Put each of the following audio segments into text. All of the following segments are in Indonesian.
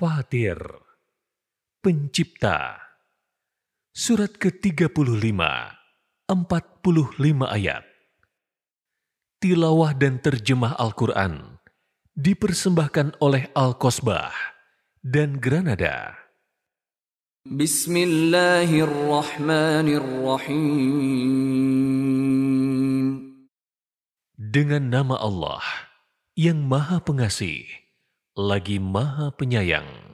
Al-Fatir, Pencipta. Surat ke-35, 45 ayat. Tilawah dan terjemah Al-Quran dipersembahkan oleh Al-Kosbah dan Granada. Bismillahirrahmanirrahim. Dengan nama Allah yang Maha Pengasih, lagi Maha Penyayang.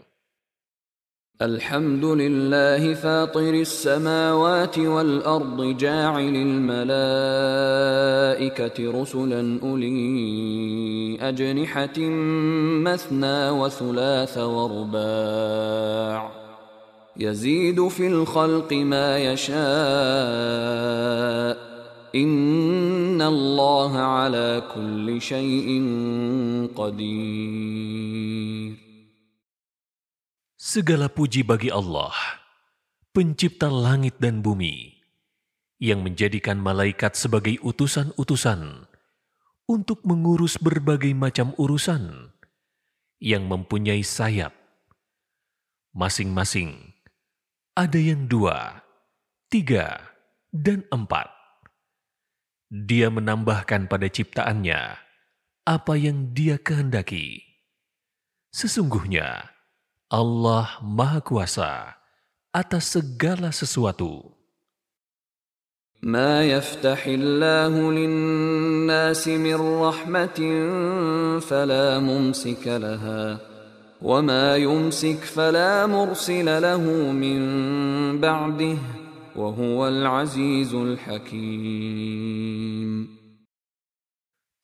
الحمد لله فاطر السماوات والأرض جاعل الملائكة رسلا أولي أجنحة مثنى وثلاث ورباع يزيد في الخلق ما يشاء Innallaha ala kulli syai'in qadir. Segala puji bagi Allah, pencipta langit dan bumi, yang menjadikan malaikat sebagai utusan-utusan untuk mengurus berbagai macam urusan yang mempunyai sayap. Masing-masing ada yang dua, tiga, dan empat Dia menambahkan pada ciptaannya apa yang dia kehendaki. Sesungguhnya, Allah Maha Kuasa atas segala sesuatu. ما يفتح الله للناس من رحمة فلا ممسك لها وما يمسك فلا مرسل له من بعده وهو العزيز الحكيم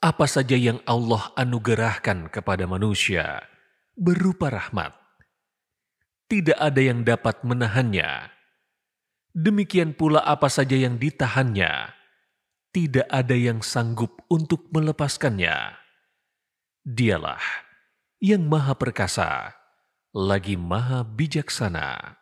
apa saja yang Allah anugerahkan kepada manusia berupa rahmat, tidak ada yang dapat menahannya. Demikian pula apa saja yang ditahannya, tidak ada yang sanggup untuk melepaskannya. Dialah yang maha perkasa, lagi maha bijaksana.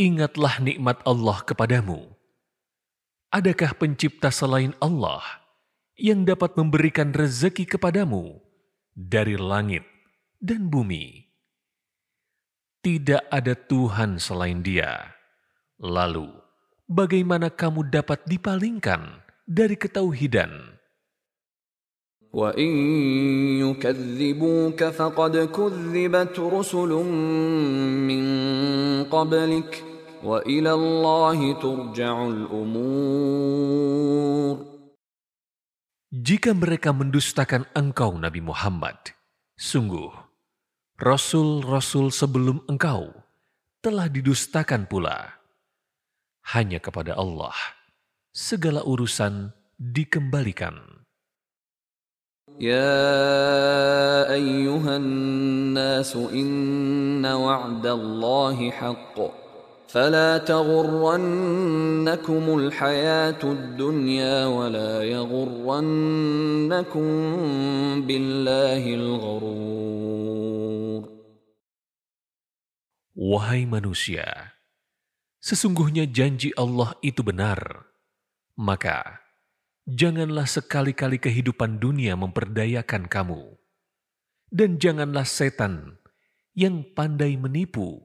ingatlah nikmat Allah kepadamu. Adakah pencipta selain Allah yang dapat memberikan rezeki kepadamu dari langit dan bumi? Tidak ada Tuhan selain Dia. Lalu, bagaimana kamu dapat dipalingkan dari ketauhidan? وإن يكذبوك فقد كذبت رسل من قبلك وإلى الله ترجع الأمور Jika mereka mendustakan engkau Nabi Muhammad, sungguh rasul-rasul sebelum engkau telah didustakan pula. Hanya kepada Allah segala urusan dikembalikan. يا أيها الناس إن وعد الله حق فلا تغرنكم الحياة الدنيا ولا يغرنكم بالله الغرور Wahai manusia, sesungguhnya janji Allah itu benar. Maka, janganlah sekali-kali kehidupan dunia memperdayakan kamu. Dan janganlah setan yang pandai menipu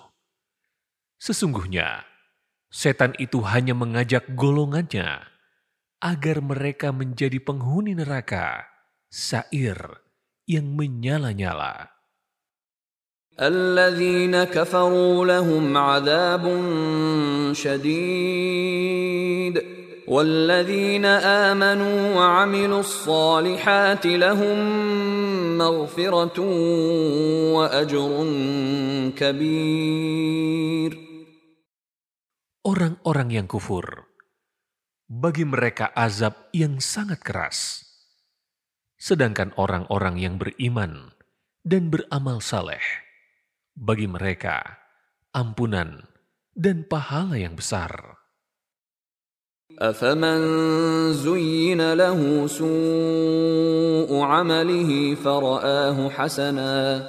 Sesungguhnya, setan itu hanya mengajak golongannya agar mereka menjadi penghuni neraka, sair yang menyala-nyala. الذين كفروا لهم عذاب شديد والذين امنوا وعملوا الصالحات لهم مغفره واجر كبير Orang-orang yang kufur, bagi mereka azab yang sangat keras. Sedangkan orang-orang yang beriman dan beramal saleh, bagi mereka ampunan dan pahala yang besar. أفمن زين له سوء عمله فرآه حسنا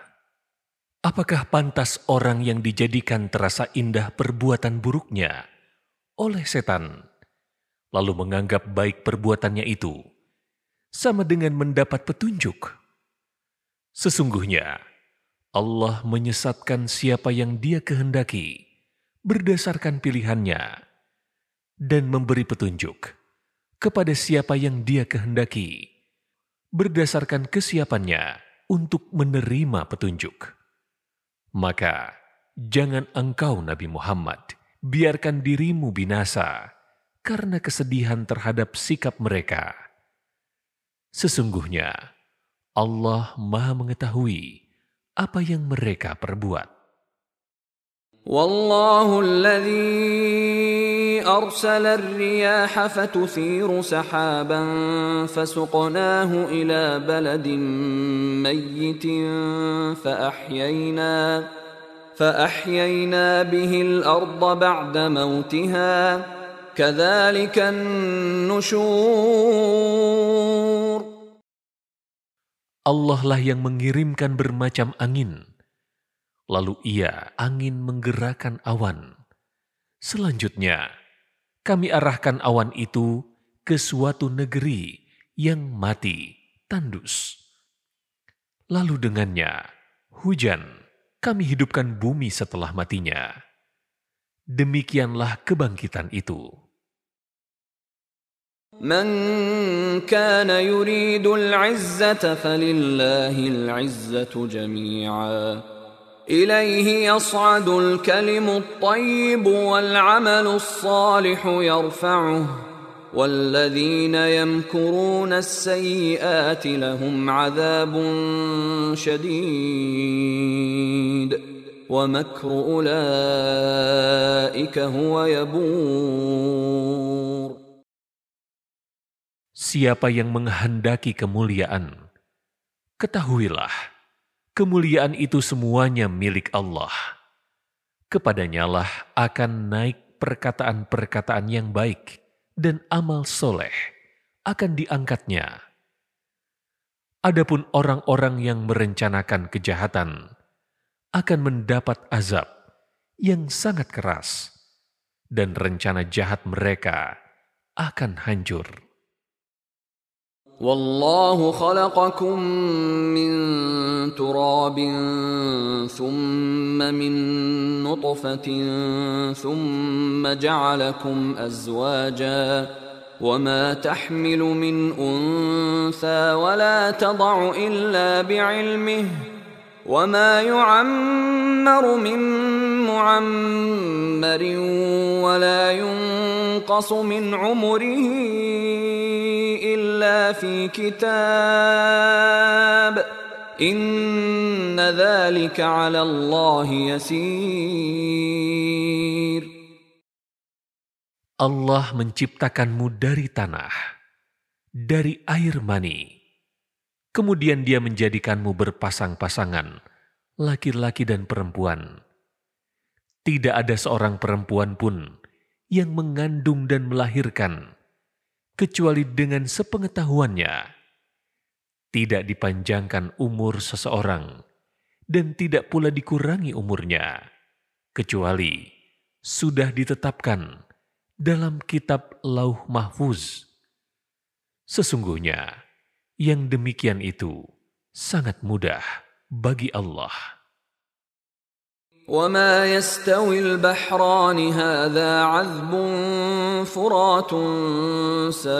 apakah pantas orang yang dijadikan terasa indah perbuatan buruknya oleh setan, lalu menganggap baik perbuatannya itu, sama dengan mendapat petunjuk? Sesungguhnya, Allah menyesatkan siapa yang dia kehendaki berdasarkan pilihannya dan memberi petunjuk kepada siapa yang dia kehendaki berdasarkan kesiapannya untuk menerima petunjuk. Maka jangan engkau Nabi Muhammad biarkan dirimu binasa karena kesedihan terhadap sikap mereka. Sesungguhnya Allah Maha mengetahui apa yang mereka perbuat. Wallahu ارسل الرياح فتثير سحابا فسقناه الى بلد ميت فاحيينا فاحيينا به الارض بعد موتها كذلك النشور Allah lah yang mengirimkan bermacam angin Lalu ia angin menggerakkan awan. Selanjutnya, kami arahkan awan itu ke suatu negeri yang mati, tandus. Lalu dengannya, hujan, kami hidupkan bumi setelah matinya. Demikianlah kebangkitan itu. من كان يريد العزة فلله العزة جميعا إليه يصعد الكلم الطيب والعمل الصالح يرفعه والذين يمكرون السيئات لهم عذاب شديد ومكر أولئك هو يبور. Siapa yang menghendaki kemuliaan, ketahuilah kemuliaan itu semuanya milik Allah. Kepadanya lah akan naik perkataan-perkataan yang baik dan amal soleh akan diangkatnya. Adapun orang-orang yang merencanakan kejahatan akan mendapat azab yang sangat keras dan rencana jahat mereka akan hancur. والله خلقكم من تراب ثم من نطفة ثم جعلكم أزواجا وما تحمل من أنثى ولا تضع إلا بعلمه وما يعمر من معمر ولا ينقص من عمره إلا في كتاب إن ذلك على الله يسير Allah menciptakanmu dari tanah, dari air mani. Kemudian dia menjadikanmu berpasang-pasangan, laki-laki dan perempuan. Tidak ada seorang perempuan pun yang mengandung dan melahirkan, kecuali dengan sepengetahuannya. Tidak dipanjangkan umur seseorang dan tidak pula dikurangi umurnya, kecuali sudah ditetapkan dalam kitab Lauh Mahfuz. Sesungguhnya, yang demikian itu sangat mudah bagi Allah. وما يستوي البحران هذا عذب فرات سائغ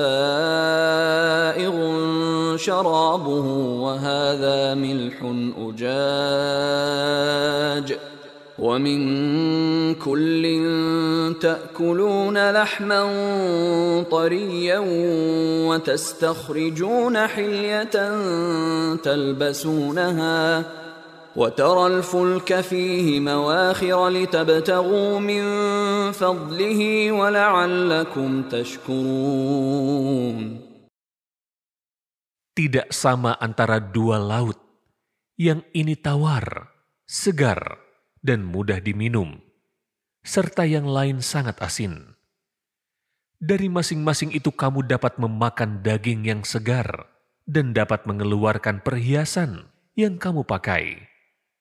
شرابه وهذا ملح أجاج ومن كل تأكلون لحما طريا وتستخرجون حلية تلبسونها ۖ وترى الفلك فيه مواخر لتبتغوا من فضله ولعلكم تشكرون Tidak sama antara dua laut, yang ini tawar, segar, dan mudah diminum, serta yang lain sangat asin. Dari masing-masing itu kamu dapat memakan daging yang segar dan dapat mengeluarkan perhiasan yang kamu pakai.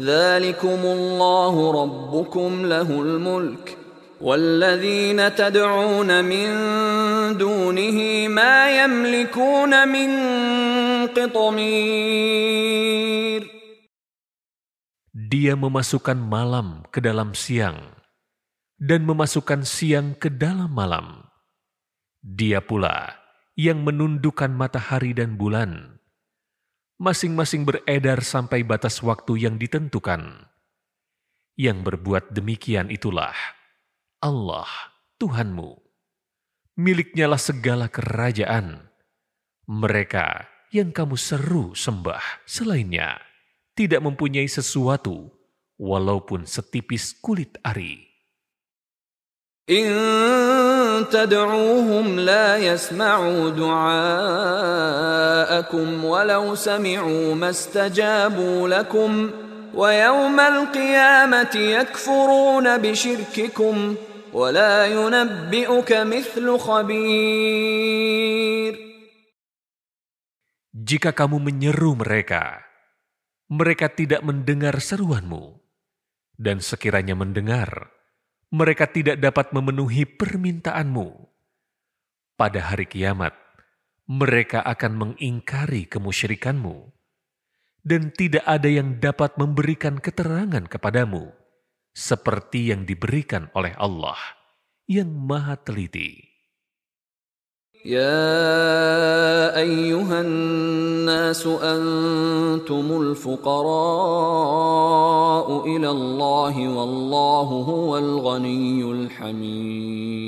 ذلكم الله ربكم له الملك والذين تدعون من دونه ما يملكون من قطمير Dia memasukkan malam ke dalam siang dan memasukkan siang ke dalam malam. Dia pula yang menundukkan matahari dan bulan masing-masing beredar sampai batas waktu yang ditentukan. Yang berbuat demikian itulah Allah Tuhanmu. Miliknya lah segala kerajaan. Mereka yang kamu seru sembah selainnya tidak mempunyai sesuatu walaupun setipis kulit ari. إن تدعوهم لا يسمعوا دعاءكم ولو سمعوا ما استجابوا لكم ويوم القيامة يكفرون بشرككم ولا ينبئك مثل خبير Jika kamu menyeru mereka, mereka tidak mendengar seruanmu, dan sekiranya mendengar, mereka tidak dapat memenuhi permintaanmu. Pada hari kiamat, mereka akan mengingkari kemusyrikanmu, dan tidak ada yang dapat memberikan keterangan kepadamu, seperti yang diberikan oleh Allah yang Maha Teliti. يا أيها الناس أنتم الفقراء إلى الله والله هو الغني الحميد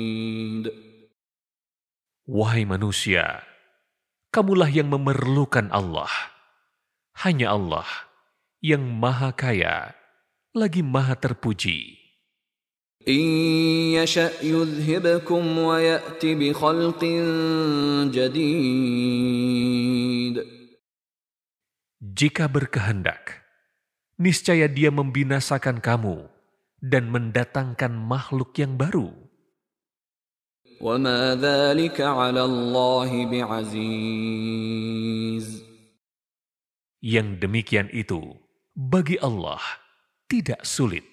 Wahai manusia, kamulah yang memerlukan Allah. Hanya Allah yang maha kaya, lagi maha terpuji. إن يشأ يذهبكم ويأت بخلق جديد Jika berkehendak, niscaya dia membinasakan kamu dan mendatangkan makhluk yang baru. وما ذلك على الله بعزيز Yang demikian itu bagi Allah tidak sulit.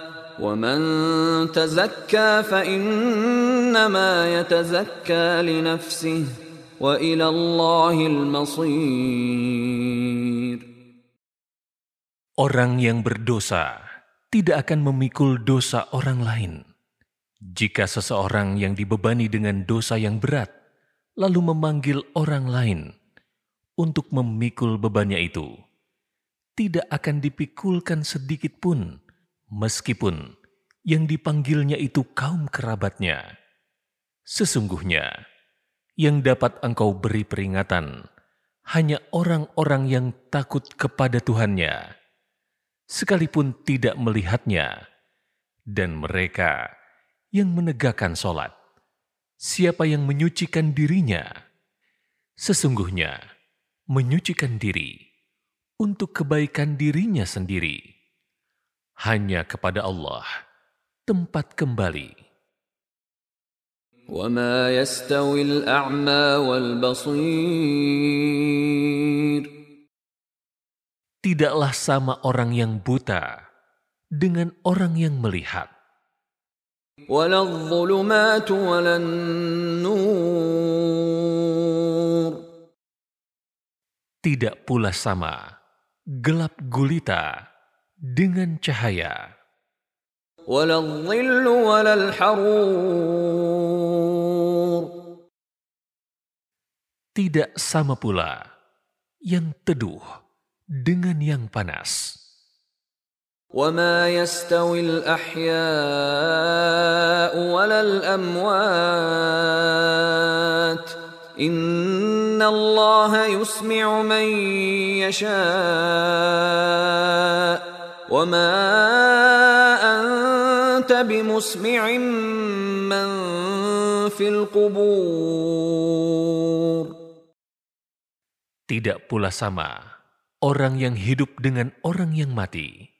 ومن تزكى فإنما يتزكى لنفسه وإلى الله المصير Orang yang berdosa tidak akan memikul dosa orang lain. Jika seseorang yang dibebani dengan dosa yang berat lalu memanggil orang lain untuk memikul bebannya itu, tidak akan dipikulkan sedikit pun, meskipun yang dipanggilnya itu kaum kerabatnya. Sesungguhnya, yang dapat engkau beri peringatan hanya orang-orang yang takut kepada Tuhannya, sekalipun tidak melihatnya, dan mereka yang menegakkan solat. Siapa yang menyucikan dirinya, sesungguhnya menyucikan diri untuk kebaikan dirinya sendiri. Hanya kepada Allah tempat kembali. وما يستوي الأعمى والبصير Tidaklah sama orang yang buta dengan orang yang melihat. ولا الظلمات ولا النور Tidak pula sama gelap gulita dengan cahaya. ولا الظل ولا الحرور Tidak sama pula yang teduh dengan yang panas. وما يستوي الأحياء ولا الأموات إن الله يسمع من يشاء وما أنت بمسمع من في القبور Tidak pula sama orang yang hidup dengan orang yang mati.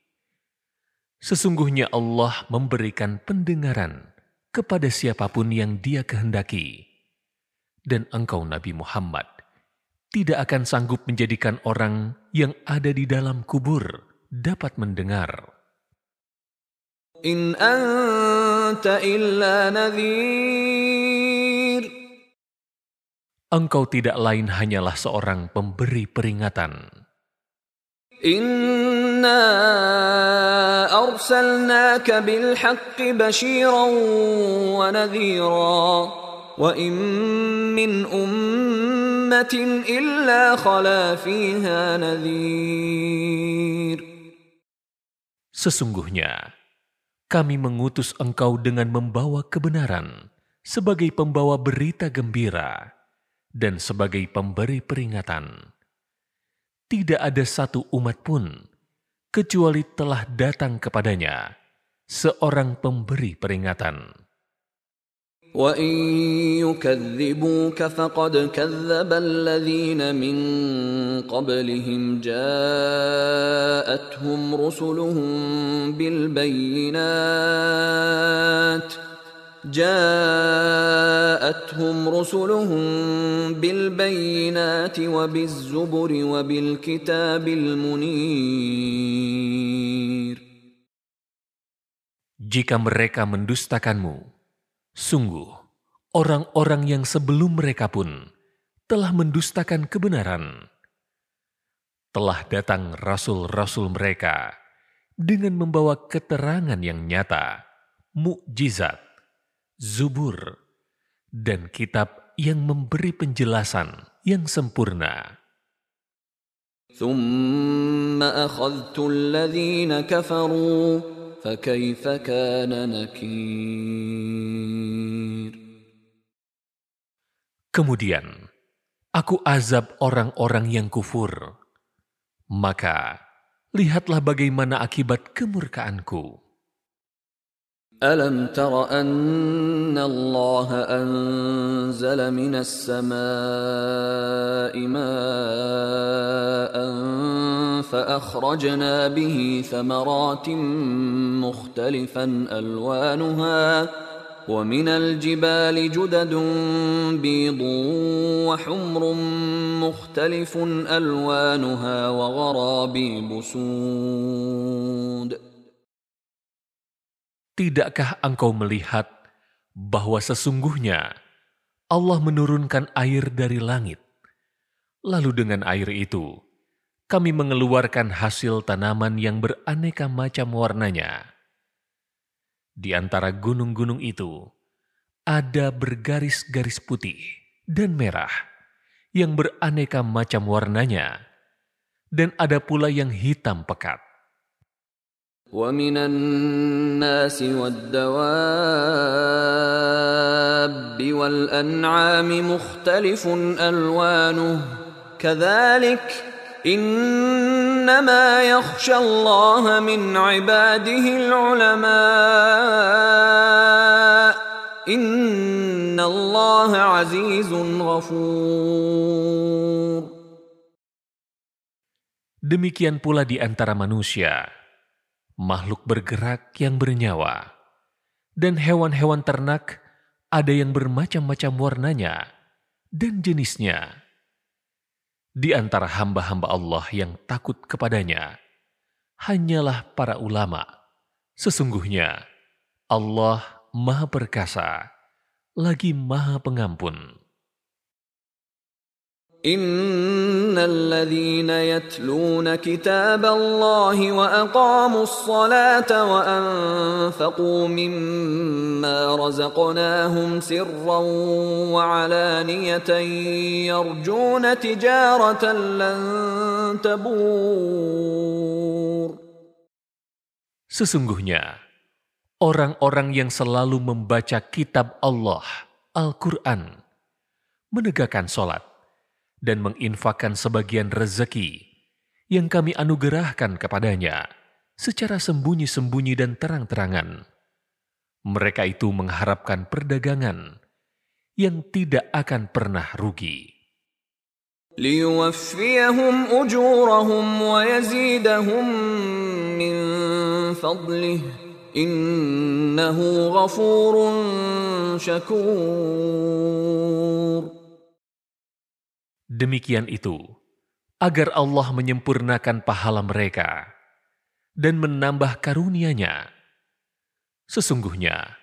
Sesungguhnya Allah memberikan pendengaran kepada siapapun yang Dia kehendaki, dan engkau, Nabi Muhammad, tidak akan sanggup menjadikan orang yang ada di dalam kubur dapat mendengar. In anta illa nadhir. Engkau tidak lain hanyalah seorang pemberi peringatan. Inna arsalnaka bil haqqi bashiran wa nadhira wa in min ummatin illa khala fiha nadhir. Sesungguhnya, kami mengutus engkau dengan membawa kebenaran sebagai pembawa berita gembira dan sebagai pemberi peringatan. Tidak ada satu umat pun kecuali telah datang kepadanya seorang pemberi peringatan. وإن يكذبوك فقد كذب الذين من قبلهم جاءتهم رسلهم بالبينات جاءتهم رسلهم بالبينات وبالزبر وبالكتاب المنير Jika mereka mendustakanmu, sungguh orang-orang yang sebelum mereka pun telah mendustakan kebenaran. Telah datang rasul-rasul mereka dengan membawa keterangan yang nyata, mukjizat, zubur, dan kitab yang memberi penjelasan yang sempurna. ثم أخذت الذين كفروا فكيف كان نكير Kemudian, aku azab orang-orang yang kufur. Maka, lihatlah bagaimana akibat kemurkaanku. ألم تر أن الله أنزل من السماء ماء فأخرجنا به ثمرات مختلفا ألوانها ومن الجبال جدد بيض وحمر مختلف ألوانها وغرابيب سود Tidakkah engkau melihat bahwa sesungguhnya Allah menurunkan air dari langit? Lalu dengan air itu, kami mengeluarkan hasil tanaman yang beraneka macam warnanya. Di antara gunung-gunung itu, ada bergaris-garis putih, dan merah, yang beraneka macam warnanya, dan ada pula yang hitam pekat. ومن الناس والدواب والانعام مختلف الوانه كذلك انما يخشى الله من عباده العلماء ان الله عزيز غفور Demikian pula di antara manusia, makhluk bergerak yang bernyawa, dan hewan-hewan ternak ada yang bermacam-macam warnanya dan jenisnya. Di antara hamba-hamba Allah yang takut kepadanya, hanyalah para ulama. Sesungguhnya, Allah Maha Perkasa, lagi Maha Pengampun. ان الذين يتلون كتاب الله واقاموا الصلاه وانفقوا مما رزقناهم سرا وعلانيه يرجون تجاره لن تبور Sesungguhnya, orang-orang yang selalu membaca kitab Allah, Al-Quran, menegakkan sholat, dan menginfakkan sebagian rezeki yang kami anugerahkan kepadanya secara sembunyi-sembunyi dan terang-terangan. Mereka itu mengharapkan perdagangan yang tidak akan pernah rugi. ليوفيهم أجورهم ويزيدهم من فضله إنه غفور شكور Demikian itu, agar Allah menyempurnakan pahala mereka dan menambah karunia-Nya. Sesungguhnya,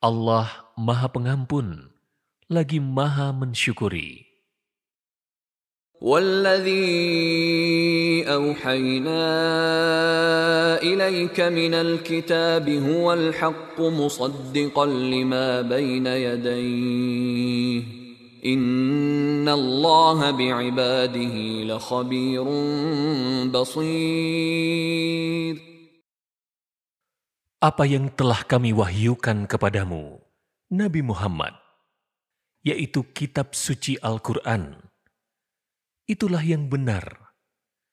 Allah Maha Pengampun, lagi Maha Mensyukuri. والذي أوحينا إليك من الكتاب هو الحق مصدقا لما بين يديه Inna Allah bi'ibadihi lakhabirun basir. Apa yang telah kami wahyukan kepadamu, Nabi Muhammad, yaitu kitab suci Al-Quran, itulah yang benar,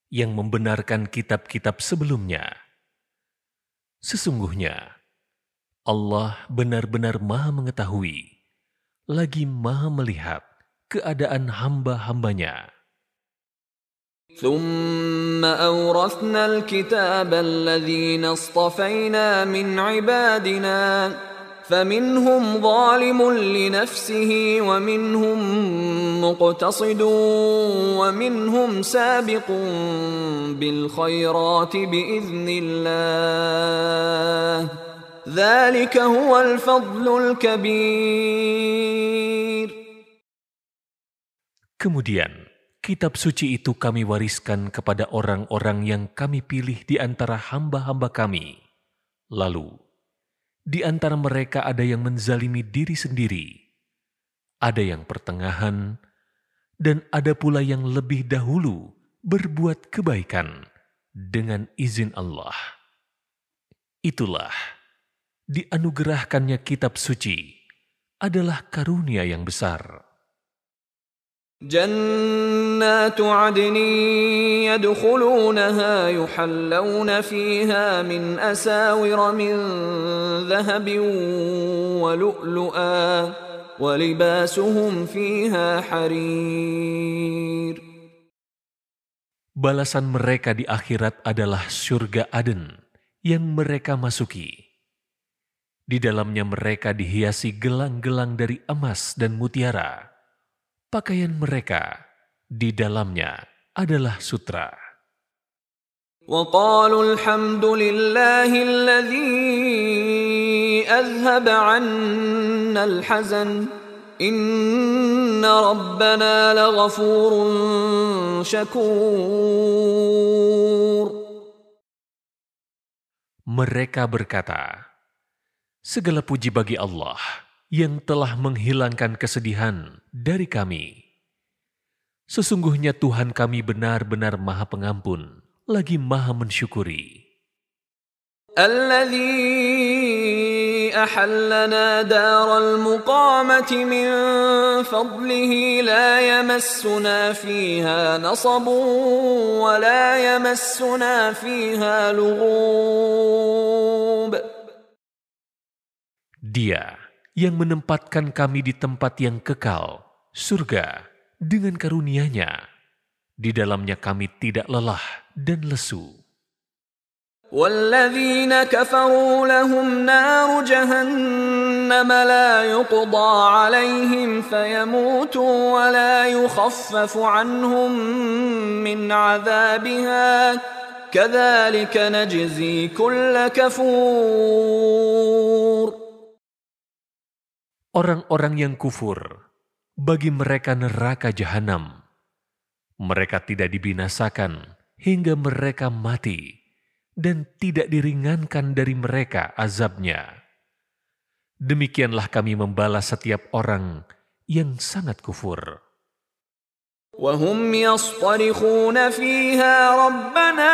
yang membenarkan kitab-kitab sebelumnya. Sesungguhnya, Allah benar-benar maha mengetahui lagi maha melihat keadaan hamba-hambanya. ثم أورثنا الكتاب الذين اصطفينا من عبادنا فمنهم ظالم لنفسه ومنهم مقتصد ومنهم سابق بالخيرات بإذن الله Kemudian, kitab suci itu kami wariskan kepada orang-orang yang kami pilih di antara hamba-hamba kami. Lalu, di antara mereka ada yang menzalimi diri sendiri, ada yang pertengahan, dan ada pula yang lebih dahulu berbuat kebaikan dengan izin Allah. Itulah dianugerahkannya kitab suci adalah karunia yang besar. جنات عدن يدخلونها يحلون فيها من أساور من ذهب ولؤلؤا ولباسهم فيها حرير Balasan mereka di akhirat adalah surga Aden yang mereka masuki. Di dalamnya mereka dihiasi gelang-gelang dari emas dan mutiara. Pakaian mereka di dalamnya adalah sutra. وقالوا الحمد لله الذي أذهب عنا الحزن إن ربنا لغفور شكور Mereka berkata, Segala puji bagi Allah yang telah menghilangkan kesedihan dari kami. Sesungguhnya Tuhan kami benar-benar Maha Pengampun, lagi Maha Mensyukuri. الذي أحلنا دار المقامة من فضله لا يمسنا فيها نصب ولا يمسنا فيها لغوب Dia yang menempatkan kami di tempat yang kekal, surga, dengan karunia-Nya. Di dalamnya kami tidak lelah dan lesu. والذين كفروا لهم نار جهنم لا يقضى عليهم فيموتوا ولا يخفف عنهم من عذابها كذلك نجزي كل كفور Orang-orang yang kufur, bagi mereka neraka jahanam. Mereka tidak dibinasakan hingga mereka mati dan tidak diringankan dari mereka azabnya. Demikianlah kami membalas setiap orang yang sangat kufur. وهم يصطرخون فيها ربنا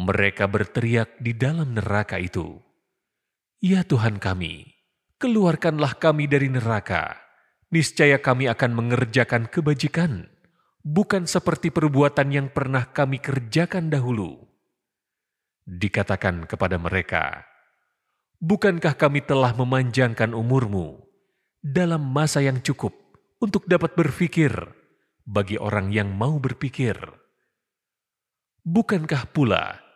Mereka berteriak di dalam neraka itu, "Ya Tuhan kami, keluarkanlah kami dari neraka. Niscaya kami akan mengerjakan kebajikan, bukan seperti perbuatan yang pernah kami kerjakan dahulu." Dikatakan kepada mereka, "Bukankah kami telah memanjangkan umurmu dalam masa yang cukup untuk dapat berpikir bagi orang yang mau berpikir?" Bukankah pula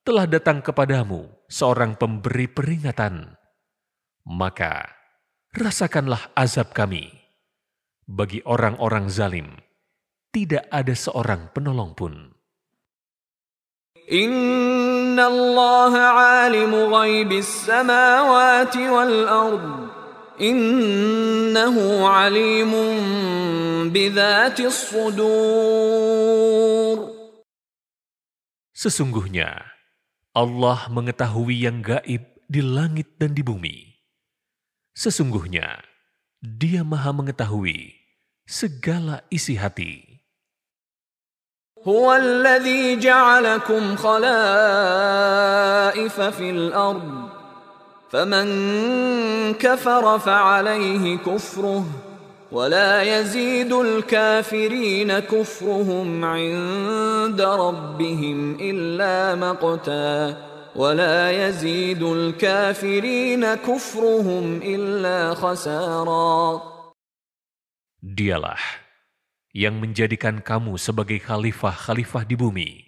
telah datang kepadamu seorang pemberi peringatan, maka rasakanlah azab kami. Bagi orang-orang zalim, tidak ada seorang penolong pun. Inna Allah alimu ghaibis samawati wal ard. Innahu alimun bidhatis sudur. Sesungguhnya, Allah mengetahui yang gaib di langit dan di bumi. Sesungguhnya Dia Maha mengetahui segala isi hati. هو الذي جعلكم خلائف في الأرض فمن كفر فعليه كفره ولا يزيد الكافرين كفرهم عند ربهم إلا مقتا ولا يزيد الكافرين كفرهم إلا خسارا Dialah yang menjadikan kamu sebagai khalifah-khalifah di bumi.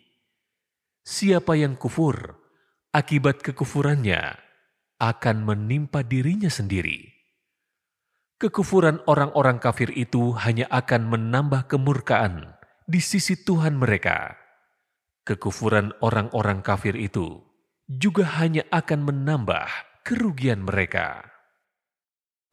Siapa yang kufur, akibat kekufurannya akan menimpa dirinya sendiri. Kekufuran orang-orang kafir itu hanya akan menambah kemurkaan di sisi Tuhan mereka. Kekufuran orang-orang kafir itu juga hanya akan menambah kerugian mereka.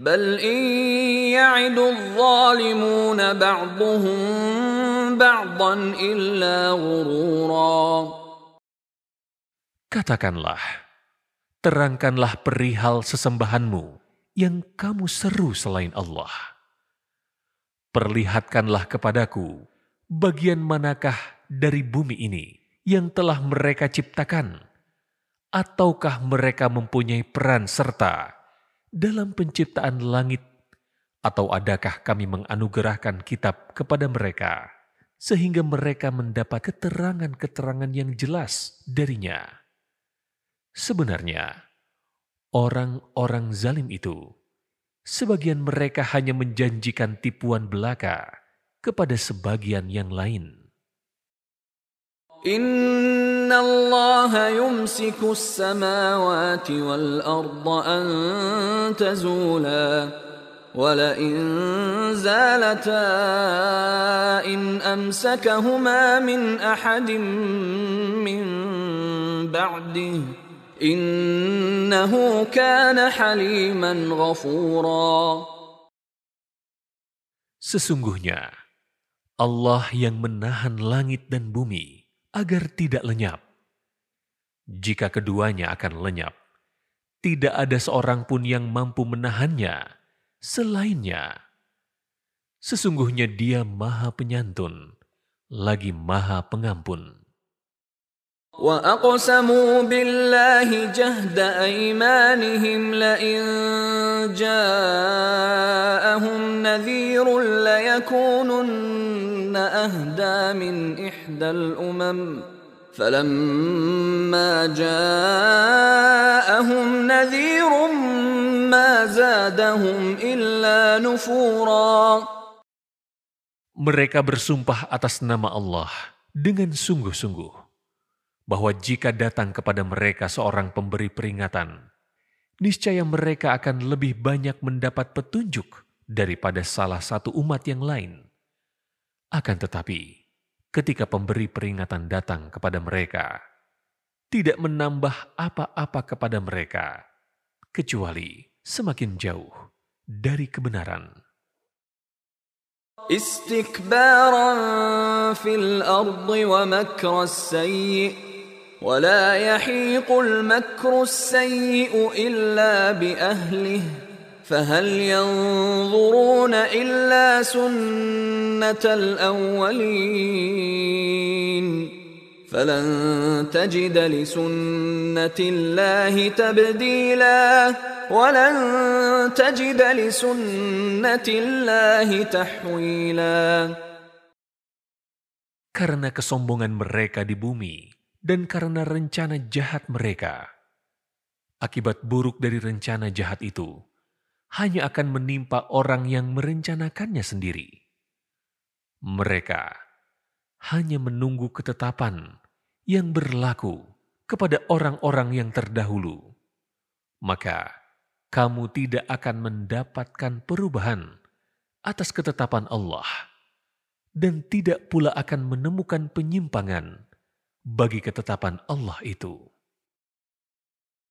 بل إن يعد الظالمون بعضهم بعضا إلا غرورا Katakanlah, terangkanlah perihal sesembahanmu yang kamu seru selain Allah. Perlihatkanlah kepadaku bagian manakah dari bumi ini yang telah mereka ciptakan, ataukah mereka mempunyai peran serta dalam penciptaan langit, atau adakah kami menganugerahkan kitab kepada mereka sehingga mereka mendapat keterangan-keterangan yang jelas darinya. Sebenarnya, orang-orang zalim itu, sebagian mereka hanya menjanjikan tipuan belaka kepada sebagian yang lain. Allah yumsiku samawati wal arda an tazula ولئن زالتا إن أمسكهما من أحد من بعده إنه كان حليما غفورا Sesungguhnya Allah yang menahan langit dan bumi agar tidak lenyap. Jika keduanya akan lenyap, tidak ada seorang pun yang mampu menahannya selainnya. Sesungguhnya dia maha penyantun, lagi maha pengampun. وأقسموا بالله جهد أيمانهم لئن جاءهم نذير ليكونن أهدى من إحدى الأمم فلما جاءهم نذير ما زادهم إلا نفورا Mereka bersumpah atas nama Allah dengan sungguh-sungguh bahwa jika datang kepada mereka seorang pemberi peringatan, niscaya mereka akan lebih banyak mendapat petunjuk daripada salah satu umat yang lain. Akan tetapi, ketika pemberi peringatan datang kepada mereka, tidak menambah apa-apa kepada mereka, kecuali semakin jauh dari kebenaran. استكبارا في الأرض ومكر السيء ولا يحيق المكر السيء إلا بأهله فهل ينظرون إلا سنة الأولين فلن تجد لسنة الله تبديلا ولن تجد لسنة الله تحويلا Karena kesombongan mereka di bumi dan karena rencana jahat mereka, akibat buruk dari rencana jahat itu hanya akan menimpa orang yang merencanakannya sendiri. Mereka hanya menunggu ketetapan yang berlaku kepada orang-orang yang terdahulu, maka kamu tidak akan mendapatkan perubahan atas ketetapan Allah, dan tidak pula akan menemukan penyimpangan bagi ketetapan Allah itu.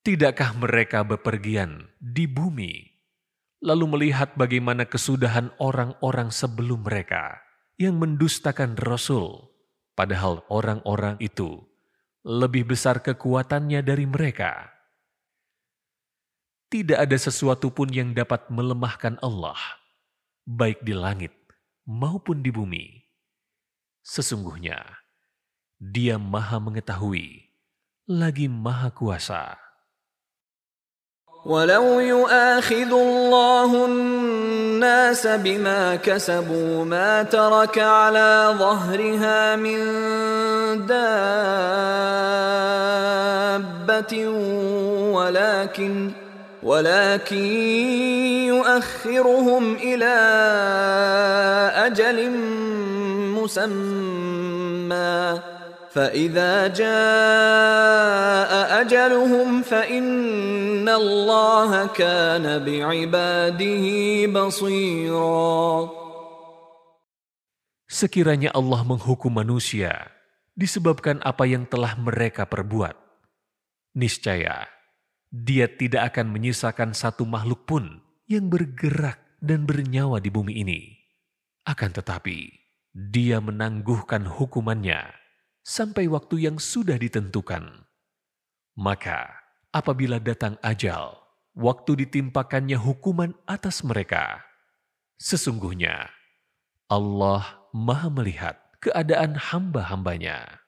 Tidakkah mereka bepergian di bumi, lalu melihat bagaimana kesudahan orang-orang sebelum mereka yang mendustakan Rasul, padahal orang-orang itu lebih besar kekuatannya dari mereka. Tidak ada sesuatu pun yang dapat melemahkan Allah, baik di langit maupun di bumi Sesungguhnya, dia maha mengetahui, lagi maha kuasa. ولو يؤاخذ الله الناس بما كسبوا ما ترك على ظهرها من دابة ولكن ولكن يؤخرهم إلى أجل مسمى فإذا جاء أجلهم فإن الله كان بعباده بصيرا Sekiranya Allah menghukum manusia disebabkan apa yang telah mereka perbuat, niscaya Dia tidak akan menyisakan satu makhluk pun yang bergerak dan bernyawa di bumi ini. Akan tetapi, dia menangguhkan hukumannya sampai waktu yang sudah ditentukan. Maka, apabila datang ajal, waktu ditimpakannya hukuman atas mereka, sesungguhnya Allah Maha Melihat keadaan hamba-hambanya.